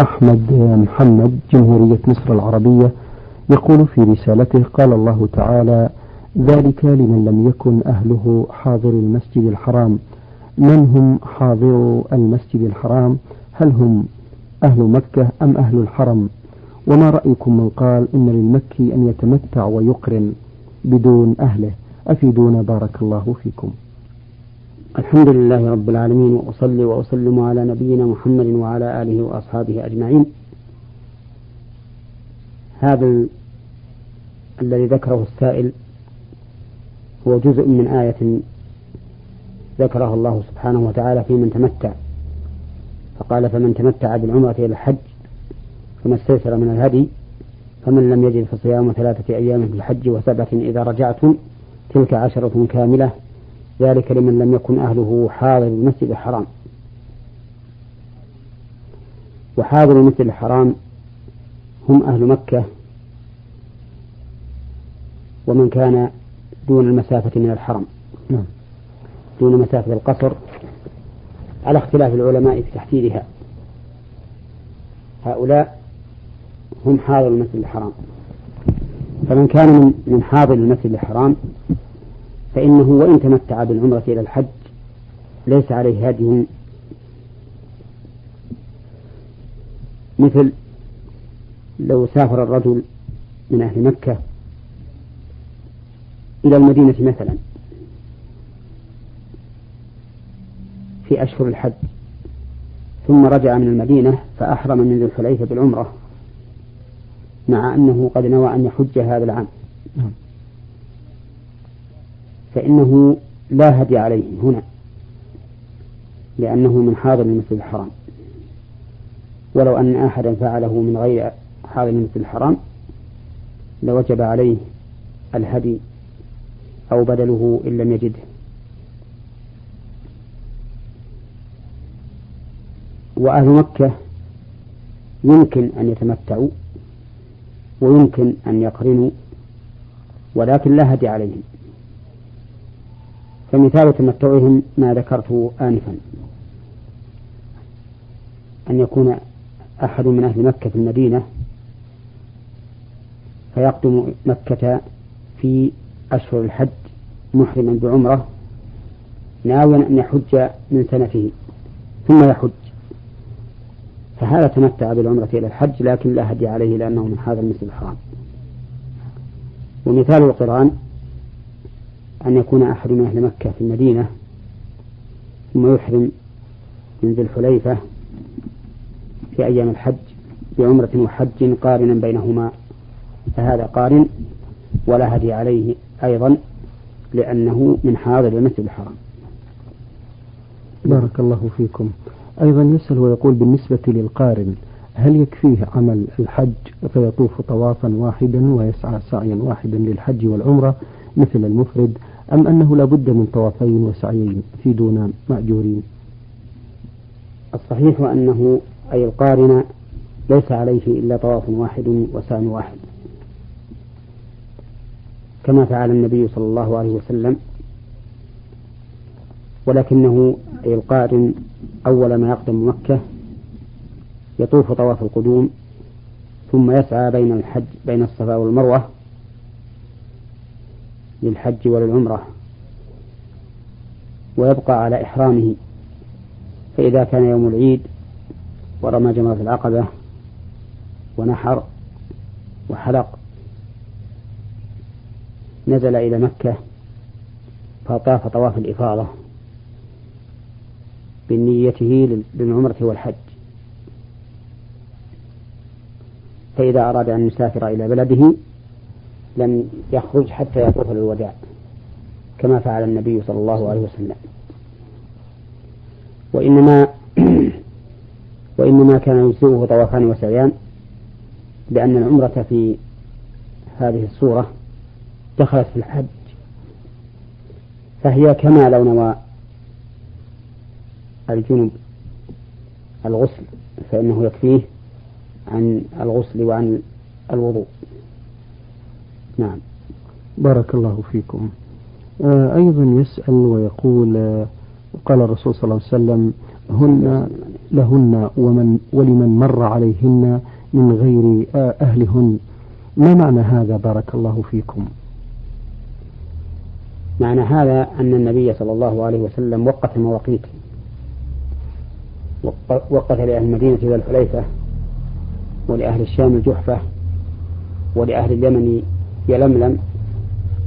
أحمد محمد جمهورية مصر العربية يقول في رسالته قال الله تعالى ذلك لمن لم يكن أهله حاضر المسجد الحرام. من هم حاضر المسجد الحرام؟ هل هم أهل مكة أم أهل الحرم؟ وما رأيكم من قال إن للمكي أن يتمتع ويقرن بدون أهله. أفيدونا بارك الله فيكم. الحمد لله رب العالمين وأصلي وأسلم على نبينا محمد وعلى آله وأصحابه أجمعين. هذا الذي ذكره السائل هو جزء من آية ذكرها الله سبحانه وتعالى في من تمتع. فقال فمن تمتع بالعمرة إلى الحج فما استيسر من الهدي فمن لم يجد فصيام ثلاثة أيام في الحج وسبعة إذا رجعتم تلك عشرة كاملة ذلك لمن لم يكن أهله حاضر المسجد الحرام. وحاضر المسجد الحرام هم أهل مكة ومن كان دون المسافة من الحرم. نعم. دون مسافة القصر على اختلاف العلماء في تحديدها. هؤلاء هم حاضر المسجد الحرام. فمن كان من من حاضر المسجد الحرام فإنه وإن تمتع بالعمرة إلى الحج ليس عليه هدي مثل لو سافر الرجل من أهل مكة إلى المدينة مثلا في أشهر الحج ثم رجع من المدينة فأحرم من ذي الحليفة بالعمرة مع أنه قد نوى أن يحج هذا العام نعم. فإنه لا هدي عليه هنا لأنه من حاضر المسجد الحرام. ولو أن أحدا فعله من غير حاضر المسجد الحرام لوجب عليه الهدي أو بدله إن لم يجده. وأهل مكة يمكن أن يتمتعوا ويمكن أن يقرنوا ولكن لا هدي عليهم. فمثال تمتعهم ما ذكرته آنفا. أن يكون أحد من أهل مكة في المدينة فيقدم مكة في أشهر الحج محرما بعمرة ناويا أن يحج من سنته ثم يحج. فهذا تمتع بالعمرة إلى الحج لكن لا هدي عليه لأنه من هذا المسجد الحرام. ومثال القرآن أن يكون أحد من أهل مكة في المدينة ثم يحرم من ذي الحليفة في أيام الحج بعمرة وحج قارنا بينهما فهذا قارن ولا هدي عليه أيضا لأنه من حاضر المسجد الحرام. بارك الله فيكم. أيضا يسأل ويقول بالنسبة للقارن هل يكفيه عمل الحج فيطوف طوافا واحدا ويسعى سعيا واحدا للحج والعمرة مثل المفرد أم أنه لا بد من طوافين وسعيين في دون مأجورين؟ الصحيح أنه أي القارن ليس عليه إلا طواف واحد وسعي واحد. كما فعل النبي صلى الله عليه وسلم. ولكنه أي القارن أول ما يقدم مكة يطوف طواف القدوم ثم يسعى بين الحج بين الصفا والمروة للحج وللعمرة ويبقى على إحرامه. فإذا كان يوم العيد ورمى جمرة العقبة ونحر وحلق نزل إلى مكة فطاف طواف الإفاضة بنيته للعمرة والحج. فإذا أراد أن يسافر إلى بلده لم يخرج حتى يطوف للوداع كما فعل النبي صلى الله عليه وسلم. وإنما وإنما كان يجزئه طوافان وسعيان لأن العمرة في هذه الصورة دخلت في الحج. فهي كما لو نوى الجنب الغسل فإنه يكفيه عن الغسل وعن الوضوء. نعم. بارك الله فيكم. آه أيضا يسأل ويقول آه قال الرسول صلى الله عليه وسلم هن لهن ومن ولمن مر عليهن من غير أهلهن. ما معنى هذا؟ بارك الله فيكم. معنى هذا أن النبي صلى الله عليه وسلم وقت مواقيت وقت لأهل المدينة ذا الحليفة ولأهل الشام الجحفة ولأهل اليمن يلملم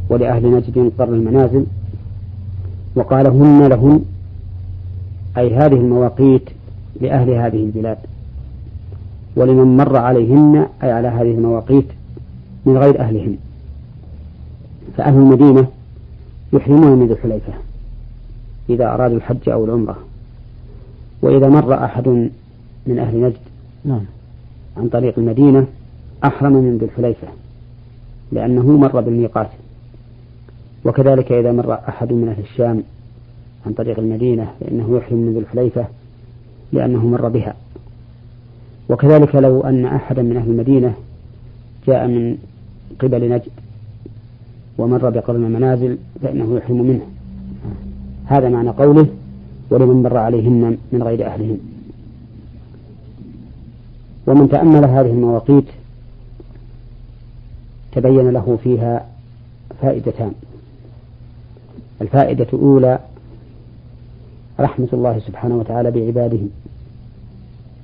ولأهل نجد قرن المنازل. وقال هن لهن أي هذه المواقيت لأهل هذه البلاد. ولمن مر عليهن أي على هذه المواقيت من غير أهلهن. فأهل المدينة يحرمون من ذي الحليفة إذا أرادوا الحج أو العمرة. وإذا مر أحد من أهل نجد نعم. عن طريق المدينة أحرم من ذي الحليفة لأنه مر بالميقات. وكذلك إذا مر أحد من أهل الشام عن طريق المدينة فإنه يحرم من ذي الحليفة لأنه مر بها. وكذلك لو أن أحدا من أهل المدينة جاء من قبل نجد ومر بقرن المنازل فإنه يحرم منه. هذا معنى قوله ولمن مر عليهن من غير أهلهن. ومن تأمل هذه المواقيت تبين له فيها فائدتان. الفائدة الأولى رحمة الله سبحانه وتعالى بعباده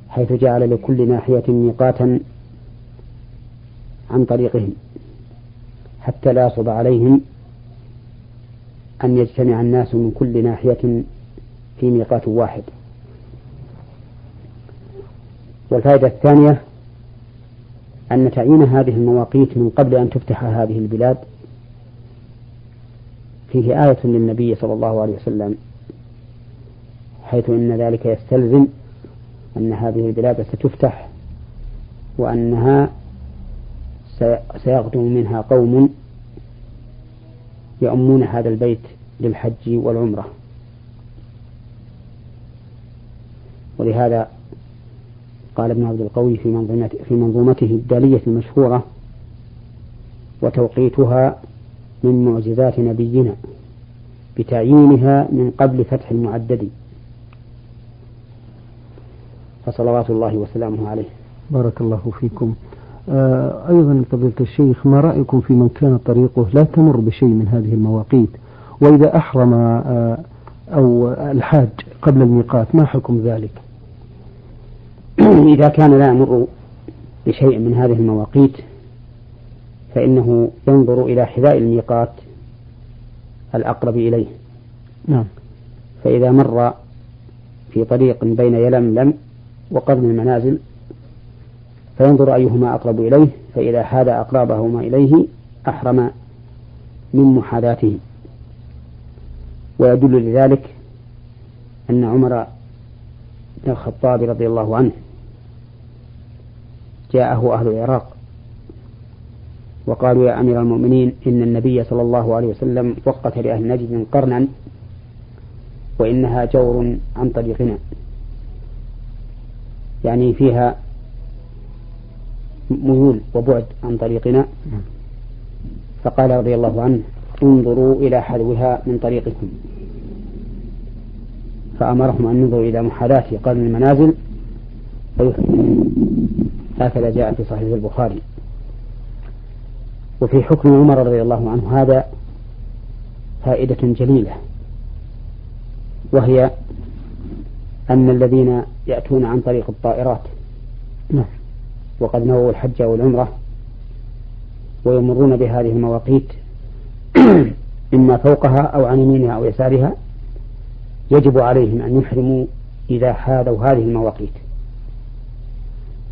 حيث جعل لكل ناحية ميقاتا عن طريقهم حتى لا يصب عليهم أن يجتمع الناس من كل ناحية في ميقات واحد. والفائدة الثانية أن تعيين هذه المواقيت من قبل أن تفتح هذه البلاد فيه آية للنبي صلى الله عليه وسلم حيث إن ذلك يستلزم أن هذه البلاد ستفتح وأنها سيغدو منها قوم يؤمون هذا البيت للحج والعمرة. ولهذا قال ابن عبد القوي في منظومته, في منظومته الدالية المشهورة وتوقيتها من معجزات نبينا بتعيينها من قبل فتح المعدد. فصلوات الله وسلامه عليه. بارك الله فيكم. آه أيضا فضيلة الشيخ ما رأيكم في من كان طريقه لا تمر بشيء من هذه المواقيت؟ وإذا أحرم آه أو الحاج قبل الميقات ما حكم ذلك؟ إذا كان لا يمر بشيء من هذه المواقيت فإنه ينظر إلى حذاء الميقات الأقرب إليه. نعم. فإذا مر في طريق بين يلملم وقرن المنازل فينظر أيهما أقرب إليه فإذا حاد أقربهما إليه أحرم من محاذاته. ويدل لذلك أن عمر بن الخطاب رضي الله عنه جاءه أهل العراق. وقالوا يا أمير المؤمنين إن النبي صلى الله عليه وسلم وقت لأهل نجد قرنا وإنها جور عن طريقنا يعني فيها ميول وبعد عن طريقنا. فقال رضي الله عنه انظروا إلى حذوها من طريقكم. فأمرهم أن ينظروا إلى محاذاة قرن المنازل. هكذا جاء في صحيح البخاري. وفي حكم عمر رضي الله عنه هذا فائدة جليلة وهي أن الذين يأتون عن طريق الطائرات نعم. وقد نووا الحج والعمرة ويمرون بهذه المواقيت إما فوقها أو عن يمينها أو يسارها يجب عليهم أن يحرموا إذا حاذوا هذه المواقيت.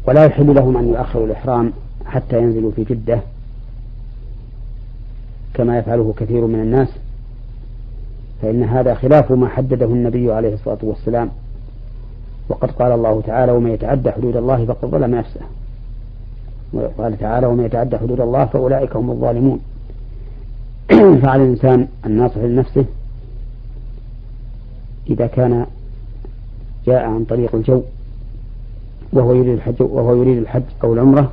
ولا يحل لهم أن يؤخروا الإحرام حتى ينزلوا في جدة كما يفعله كثير من الناس. فإن هذا خلاف ما حدده النبي عليه الصلاة والسلام. وقد قال الله تعالى ومن يتعدى حدود الله فقد ظلم نفسه. وقال تعالى ومن يتعدى حدود الله فأولئك هم الظالمون. فعلى الإنسان الناصح لنفسه إذا كان جاء عن طريق الجو. وهو يريد الحج وهو يريد الحج أو العمرة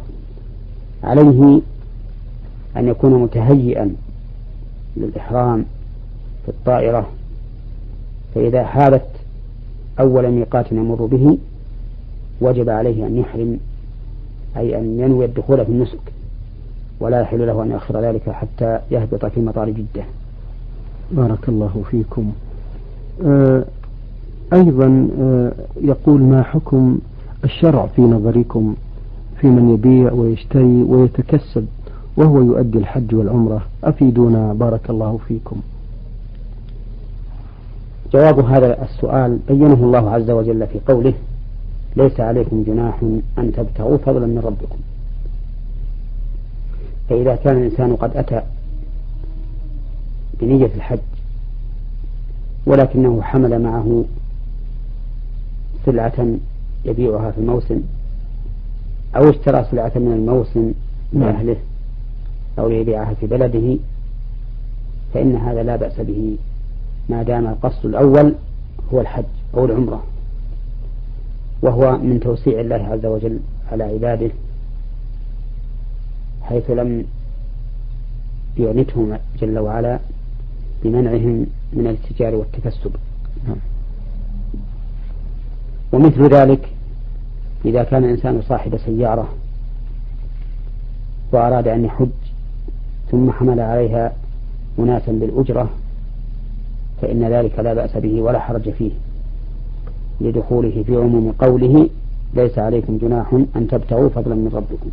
عليه أن يكون متهيئا للإحرام في الطائرة فإذا حالت أول ميقات يمر به وجب عليه أن يحرم أي أن ينوي الدخول في النسك ولا يحل له أن يؤخر ذلك حتى يهبط في مطار جدة. بارك الله فيكم. آه أيضا آه يقول ما حكم الشرع في نظركم في من يبيع ويشتري ويتكسب وهو يؤدي الحج والعمرة. أفيدونا. بارك الله فيكم. جواب هذا السؤال بينه الله عز وجل في قوله ليس عليكم جناح أن تبتغوا فضلا من ربكم. فإذا كان الإنسان قد أتى بنية الحج ولكنه حمل معه سلعة يبيعها في الموسم أو اشترى سلعة من الموسم لأهله أو ليبيعها في بلده فإن هذا لا بأس به. ما دام القصد الأول هو الحج أو العمرة وهو من توسيع الله عز وجل على عباده حيث لم يعنتهم جل وعلا بمنعهم من الاتجار والتكسب. نعم. ومثل ذلك إذا كان الإنسان صاحب سيارة وأراد أن يحج ثم حمل عليها أناسا بالأجرة فإن ذلك لا بأس به ولا حرج فيه. لدخوله في عموم قوله ليس عليكم جناح أن تبتغوا فضلا من ربكم.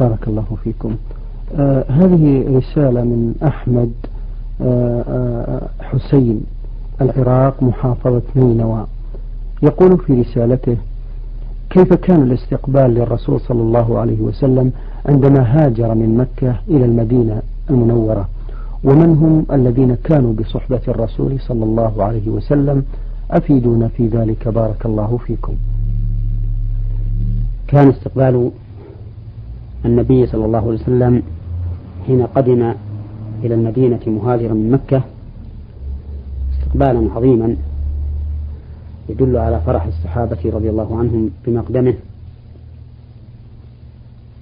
بارك الله فيكم. آه هذه رسالة من أحمد آه آه حسين. العراق محافظة نينوى يقول في رسالته كيف كان الاستقبال للرسول صلى الله عليه وسلم عندما هاجر من مكة إلى المدينة المنورة؟ ومن هم الذين كانوا بصحبة الرسول صلى الله عليه وسلم؟ أفيدونا في ذلك بارك الله فيكم. كان استقبال النبي صلى الله عليه وسلم حين قدم إلى المدينة مهاجرا من مكة. استقبالا عظيما يدل على فرح الصحابة رضي الله عنهم بمقدمه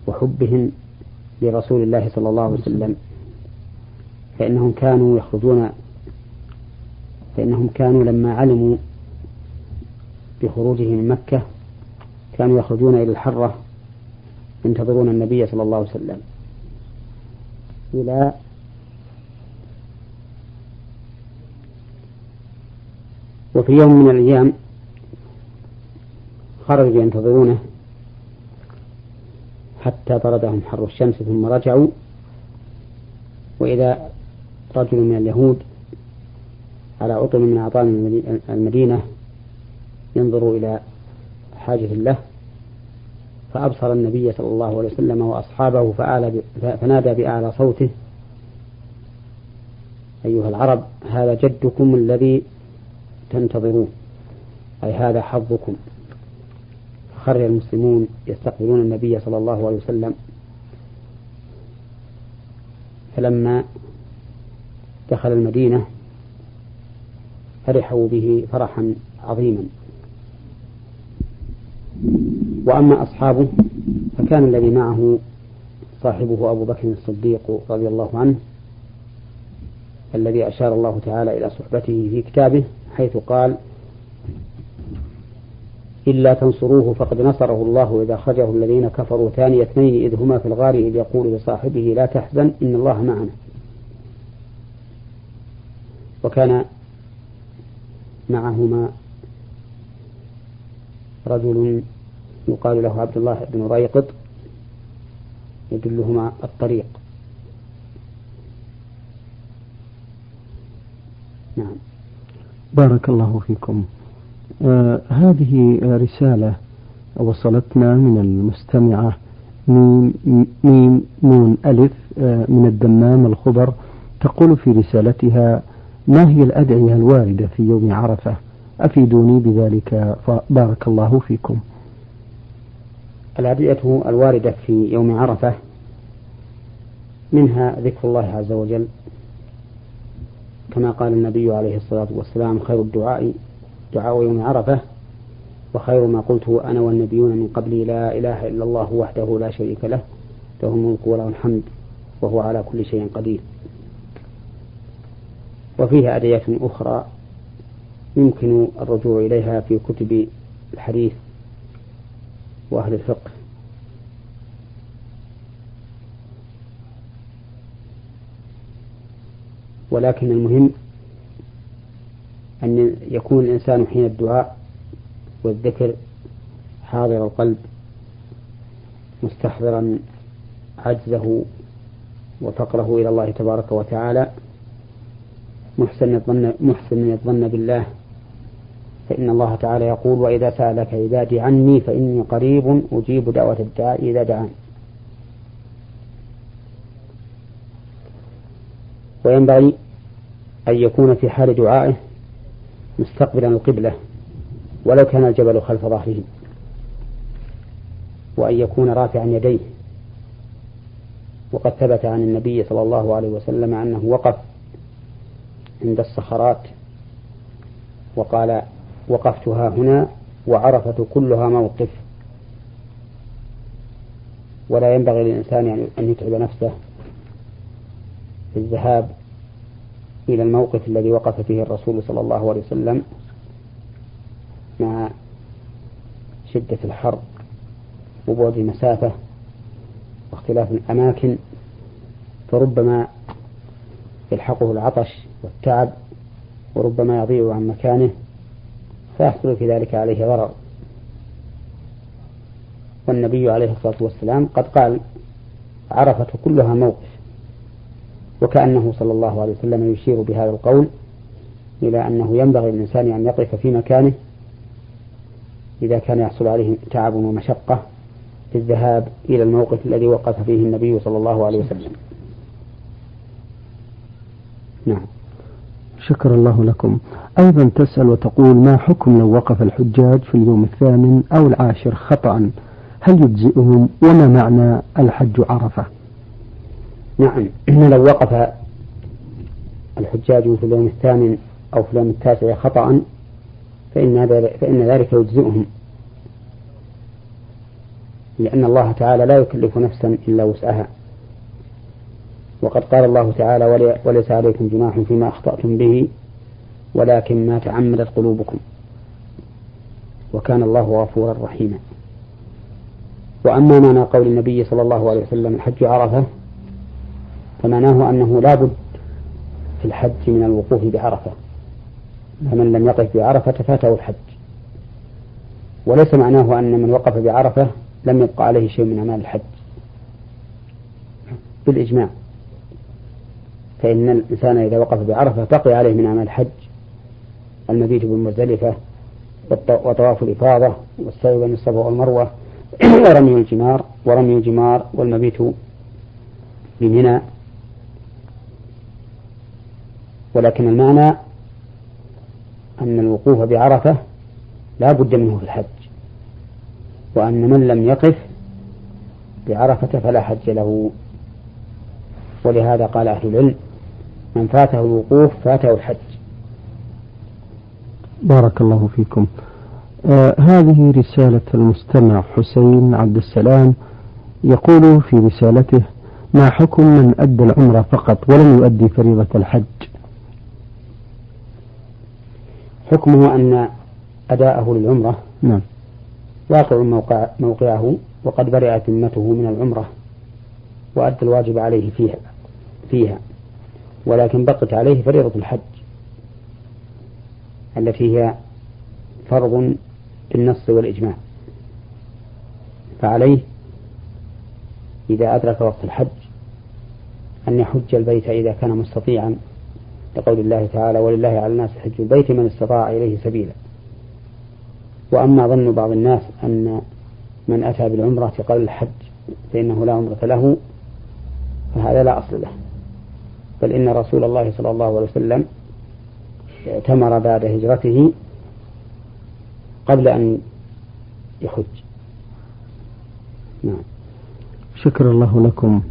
وحبهم لرسول الله صلى الله عليه وسلم. فإنهم كانوا يخرجون فإنهم كانوا لما علموا بخروجه من مكة كانوا يخرجون إلى الحرة ينتظرون النبي صلى الله عليه وسلم. إلى وفي يوم من الأيام خرجوا ينتظرونه حتى طردهم حر الشمس ثم رجعوا. وإذا رجل من اليهود على عطل من أعطان المدينة ينظر إلى حاجة له فأبصر النبي صلى الله عليه وسلم وأصحابه فآل فنادى بأعلى صوته أيها العرب هذا جدكم الذي تنتظرون. أي هذا حظكم. خرج المسلمون يستقبلون النبي صلى الله عليه وسلم. فلما دخل المدينة فرحوا به فرحا عظيما. وأما أصحابه فكان الذي معه صاحبه أبو بكر الصديق رضي الله عنه الذي أشار الله تعالى إلى صحبته في كتابه حيث قال إلا تنصروه فقد نصره الله إذا أخرجه الذين كفروا ثاني اثنين إذ هما في الغار إذ يقول لصاحبه لا تحزن إن الله معنا. وكان معهما رجل يقال له عبد الله بن ريقط يدلهما الطريق. نعم. بارك الله فيكم. آه هذه رسالة وصلتنا من المستمعة ميم, ميم نون ألف آه من الدمام الخضر تقول في رسالتها ما هي الأدعية الواردة في يوم عرفة؟ أفيدوني بذلك بارك الله فيكم. الأدعية الواردة في يوم عرفة منها ذكر الله عز وجل كما قال النبي عليه الصلاة والسلام خير الدعاء دعاء يوم عرفة وخير ما قلته أنا والنبيون من قبلي لا إله إلا الله وحده لا شريك له له الملك وله الحمد وهو على كل شيء قدير. وفيه أدعية أخرى يمكن الرجوع إليها في كتب الحديث وأهل الفقه. ولكن المهم أن يكون الإنسان حين الدعاء والذكر حاضر القلب مستحضرا عجزه وفقره إلى الله تبارك وتعالى محسن الظن محسن الظن بالله. فإن الله تعالى يقول وإذا سألك عبادي عني فإني قريب أجيب دعوة الداع إذا دعان. وينبغي أن يكون في حال دعائه مستقبلا القبلة ولو كان الجبل خلف ظهره وأن يكون رافعا يديه. وقد ثبت عن النبي صلى الله عليه وسلم أنه وقف عند الصخرات وقال وقفتها هنا وعرفة كلها موقف. ولا ينبغي للإنسان أن يتعب نفسه. الذهاب إلى الموقف الذي وقف فيه الرسول صلى الله عليه وسلم مع شدة الحر وبعد المسافة واختلاف الأماكن فربما يلحقه العطش والتعب وربما يضيع عن مكانه فيحصل في ذلك عليه ضرر. والنبي عليه الصلاة والسلام قد قال عرفت كلها موقف. وكأنه صلى الله عليه وسلم يشير بهذا القول إلى أنه ينبغي للإنسان أن يقف في مكانه إذا كان يحصل عليه تعب ومشقة في الذهاب إلى الموقف الذي وقف فيه النبي صلى الله عليه وسلم. نعم. شكر الله لكم. أيضا تسأل وتقول ما حكم لو وقف الحجاج في اليوم الثامن أو العاشر خطأ؟ هل يجزئهم؟ وما معنى الحج عرفة؟ نعم. لو وقف الحجاج في اليوم الثامن أو في اليوم التاسع خطأ فإن, فإن ذلك يجزئهم. لأن الله تعالى لا يكلف نفسا إلا وسعها. وقد قال الله تعالى وليس عليكم جناح فيما أخطأتم به ولكن ما تعمدت قلوبكم. وكان الله غفورا رحيما. وأما معنى قول النبي صلى الله عليه وسلم الحج عرفة فمعناه أنه لا بد في الحج من الوقوف بعرفة. فمن لم يقف بعرفة فاته الحج. وليس معناه أن من وقف بعرفة لم يبقى عليه شيء من أعمال الحج. بالإجماع. فإن الإنسان إذا وقف بعرفة بقي عليه من أعمال الحج. المبيت بالمزدلفة وطواف الإفاضة والسعي بين الصفا والمروة ورمي الجمار ورمي الجمار والمبيت بمنى ولكن المعنى أن الوقوف بعرفة لا بد منه في الحج وأن من لم يقف بعرفة فلا حج له. ولهذا قال أهل العلم من فاته الوقوف فاته الحج. بارك الله فيكم. آه هذه رسالة المستمع حسين عبد السلام يقول في رسالته ما حكم من أدى العمرة فقط ولم يؤدي فريضة الحج؟ حكمه أن أداءه للعمرة نعم. واقع موقع موقعه وقد برئت ذمته من العمرة وأدى الواجب عليه فيها فيها. ولكن بقت عليه فريضة الحج التي هي فرض بالنص والإجماع. فعليه إذا أدرك وقت الحج أن يحج البيت إذا كان مستطيعا لقول الله تعالى ولله على الناس حج البيت من استطاع إليه سبيلا. وأما ظن بعض الناس أن من أتى بالعمرة قبل الحج فإنه لا عمرة له فهذا لا أصل له. بل إن رسول الله صلى الله عليه وسلم اعتمر بعد هجرته قبل أن يحج. نعم. شكر الله لكم.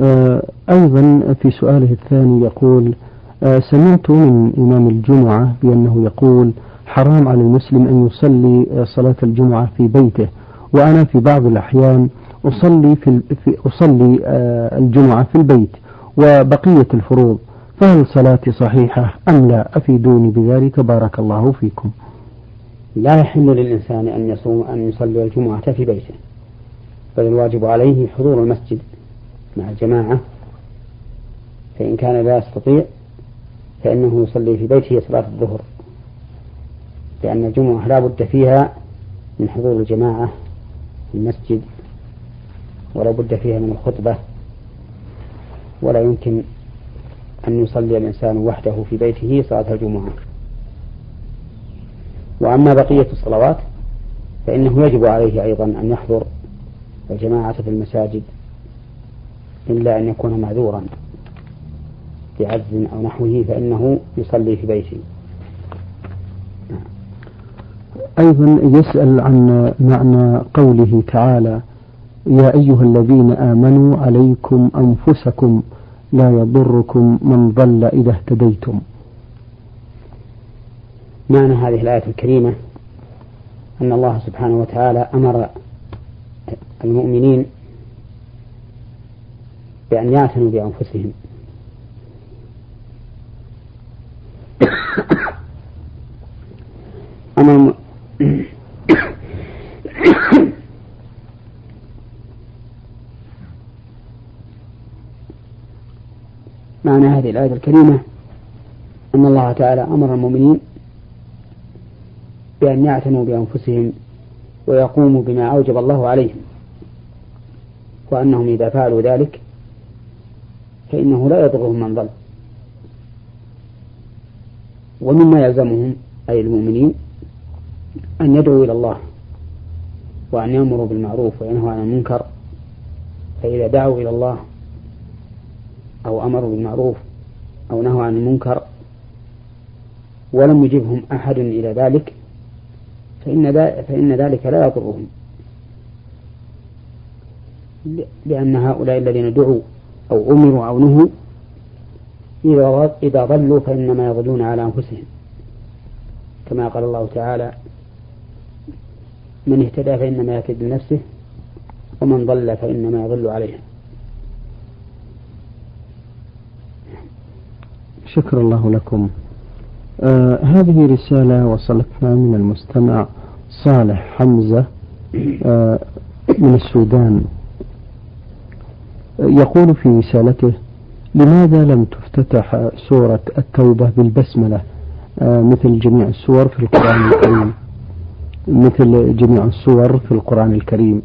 آه، أيضا في سؤاله الثاني يقول سمعت من إمام الجمعة بأنه يقول حرام على المسلم أن يصلي آه، صلاة الجمعة في بيته. وأنا في بعض الأحيان أصلي في, في أصلي الجمعة في البيت وبقية الفروض. فهل صلاتي صحيحة أم لا؟ أفيدوني بذلك. بارك الله فيكم. لا يحل للإنسان أن يصوم أن يصلي الجمعة في بيته بل الواجب عليه حضور المسجد مع الجماعة. فإن كان لا يستطيع فإنه يصلي في بيته صلاة الظهر. لأن الجمعة لا بد فيها من حضور الجماعة في المسجد ولا بد فيها من الخطبة. ولا يمكن أن يصلي الإنسان وحده في بيته صلاة الجمعة. وأما بقية الصلوات فإنه يجب عليه أيضا أن يحضر الجماعة في المساجد إلا أن يكون معذورا. بعجز أو نحوه فإنه يصلي في بيته. أيضا يسأل عن معنى قوله تعالى يا أيها الذين آمنوا عليكم أنفسكم لا يضركم من ضل إذا اهتديتم. معنى هذه الآية الكريمة أن الله سبحانه وتعالى أمر المؤمنين بأن يعتنوا بأنفسهم. أمر معنى هذه الآية الكريمة أن الله تعالى أمر المؤمنين بأن يعتنوا بأنفسهم ويقوموا بما أوجب الله عليهم وأنهم إذا فعلوا ذلك فإنه لا يضرهم من ضل. ومما يلزمهم أي المؤمنين أن يدعوا إلى الله وأن يأمروا بالمعروف وينهوا عن المنكر فإذا دعوا إلى الله أو أمروا بالمعروف أو نهوا عن المنكر ولم يجبهم أحد إلى ذلك فإن, فإن ذلك لا يضرهم. لأن هؤلاء الذين دعوا أو أمروا أو نهوا إذا ضلوا فإنما يضلون على أنفسهم كما قال الله تعالى من اهتدى فإنما يهتدي لنفسه ومن ضل فإنما يضل عليها. شكر الله لكم. آه هذه رسالة وصلتنا من المستمع صالح حمزة آه من السودان. يقول في رسالته لماذا لم تفتتح سورة التوبة بالبسملة؟ آه مثل جميع السور في القرآن الكريم. مثل جميع السور في القرآن الكريم.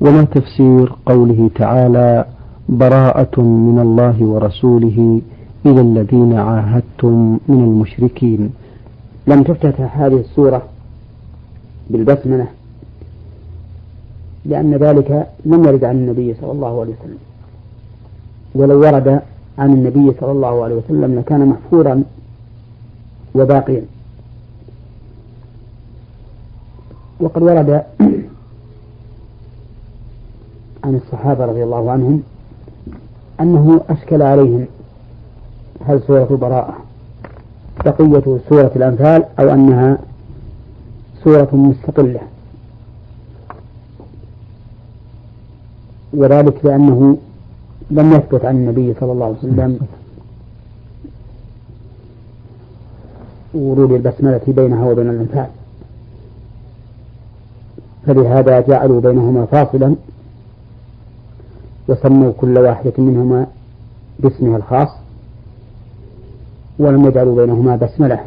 وما تفسير قوله تعالى براءة من الله ورسوله إلى الذين عاهدتم من المشركين. لم تفتتح هذه السورة بالبسملة لأن ذلك لم يرد عن النبي صلى الله عليه وسلم. ولو ورد عن النبي صلى الله عليه وسلم لكان محفورا وباقيا. وقد ورد عن الصحابة رضي الله عنهم أنه أشكل عليهم هل سورة براءة بقية سورة الأنفال أو أنها سورة مستقلة. وذلك لأنه لم يثبت عن النبي صلى الله عليه وسلم ورود البسملة بينها وبين الأنفال. فلهذا جعلوا بينهما فاصلا وسموا كل واحدة منهما باسمها الخاص ولم يجعلوا بينهما بسملة.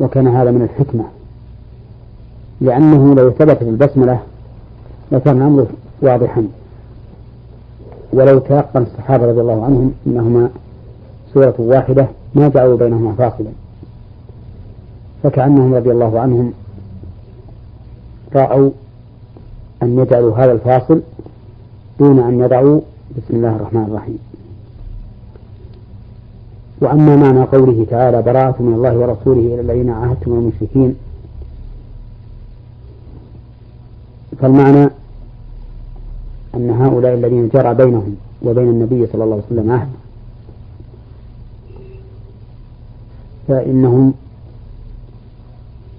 وكان هذا من الحكمة. لأنه لو ثبتت البسملة لكان الأمر واضحا. ولو تيقن الصحابة رضي الله عنهم أنهما سورة واحدة ما جعلوا بينهما فاصلا. فكأنهم رضي الله عنهم رأوا أن يجعلوا هذا الفاصل دون أن يضعوا بسم الله الرحمن الرحيم. وأما معنى قوله تعالى براءة من الله ورسوله إلى الذين عاهدتم المشركين فالمعنى أن هؤلاء الذين جرى بينهم وبين النبي صلى الله عليه وسلم عهد. فإنهم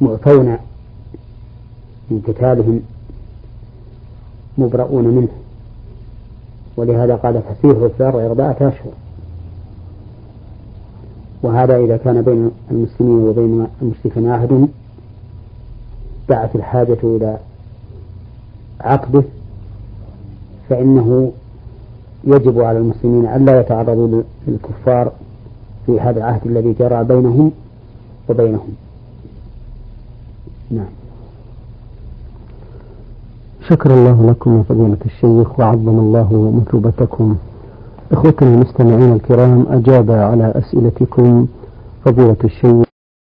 معفون من قتالهم مبرؤون منه. ولهذا قال فسيحوا في الأرض أربعة أشهر وهذا إذا كان بين المسلمين وبين المشركين عهد دعت الحاجة إلى عقده فإنه يجب على المسلمين ألا يتعرضوا للكفار في هذا العهد الذي جرى بينهم وبينهم. نعم. شكر الله لكم يا فضيلة الشيخ وعظم الله مثوبتكم. إخوتنا المستمعين الكرام أجاب على أسئلتكم فضيلة الشيخ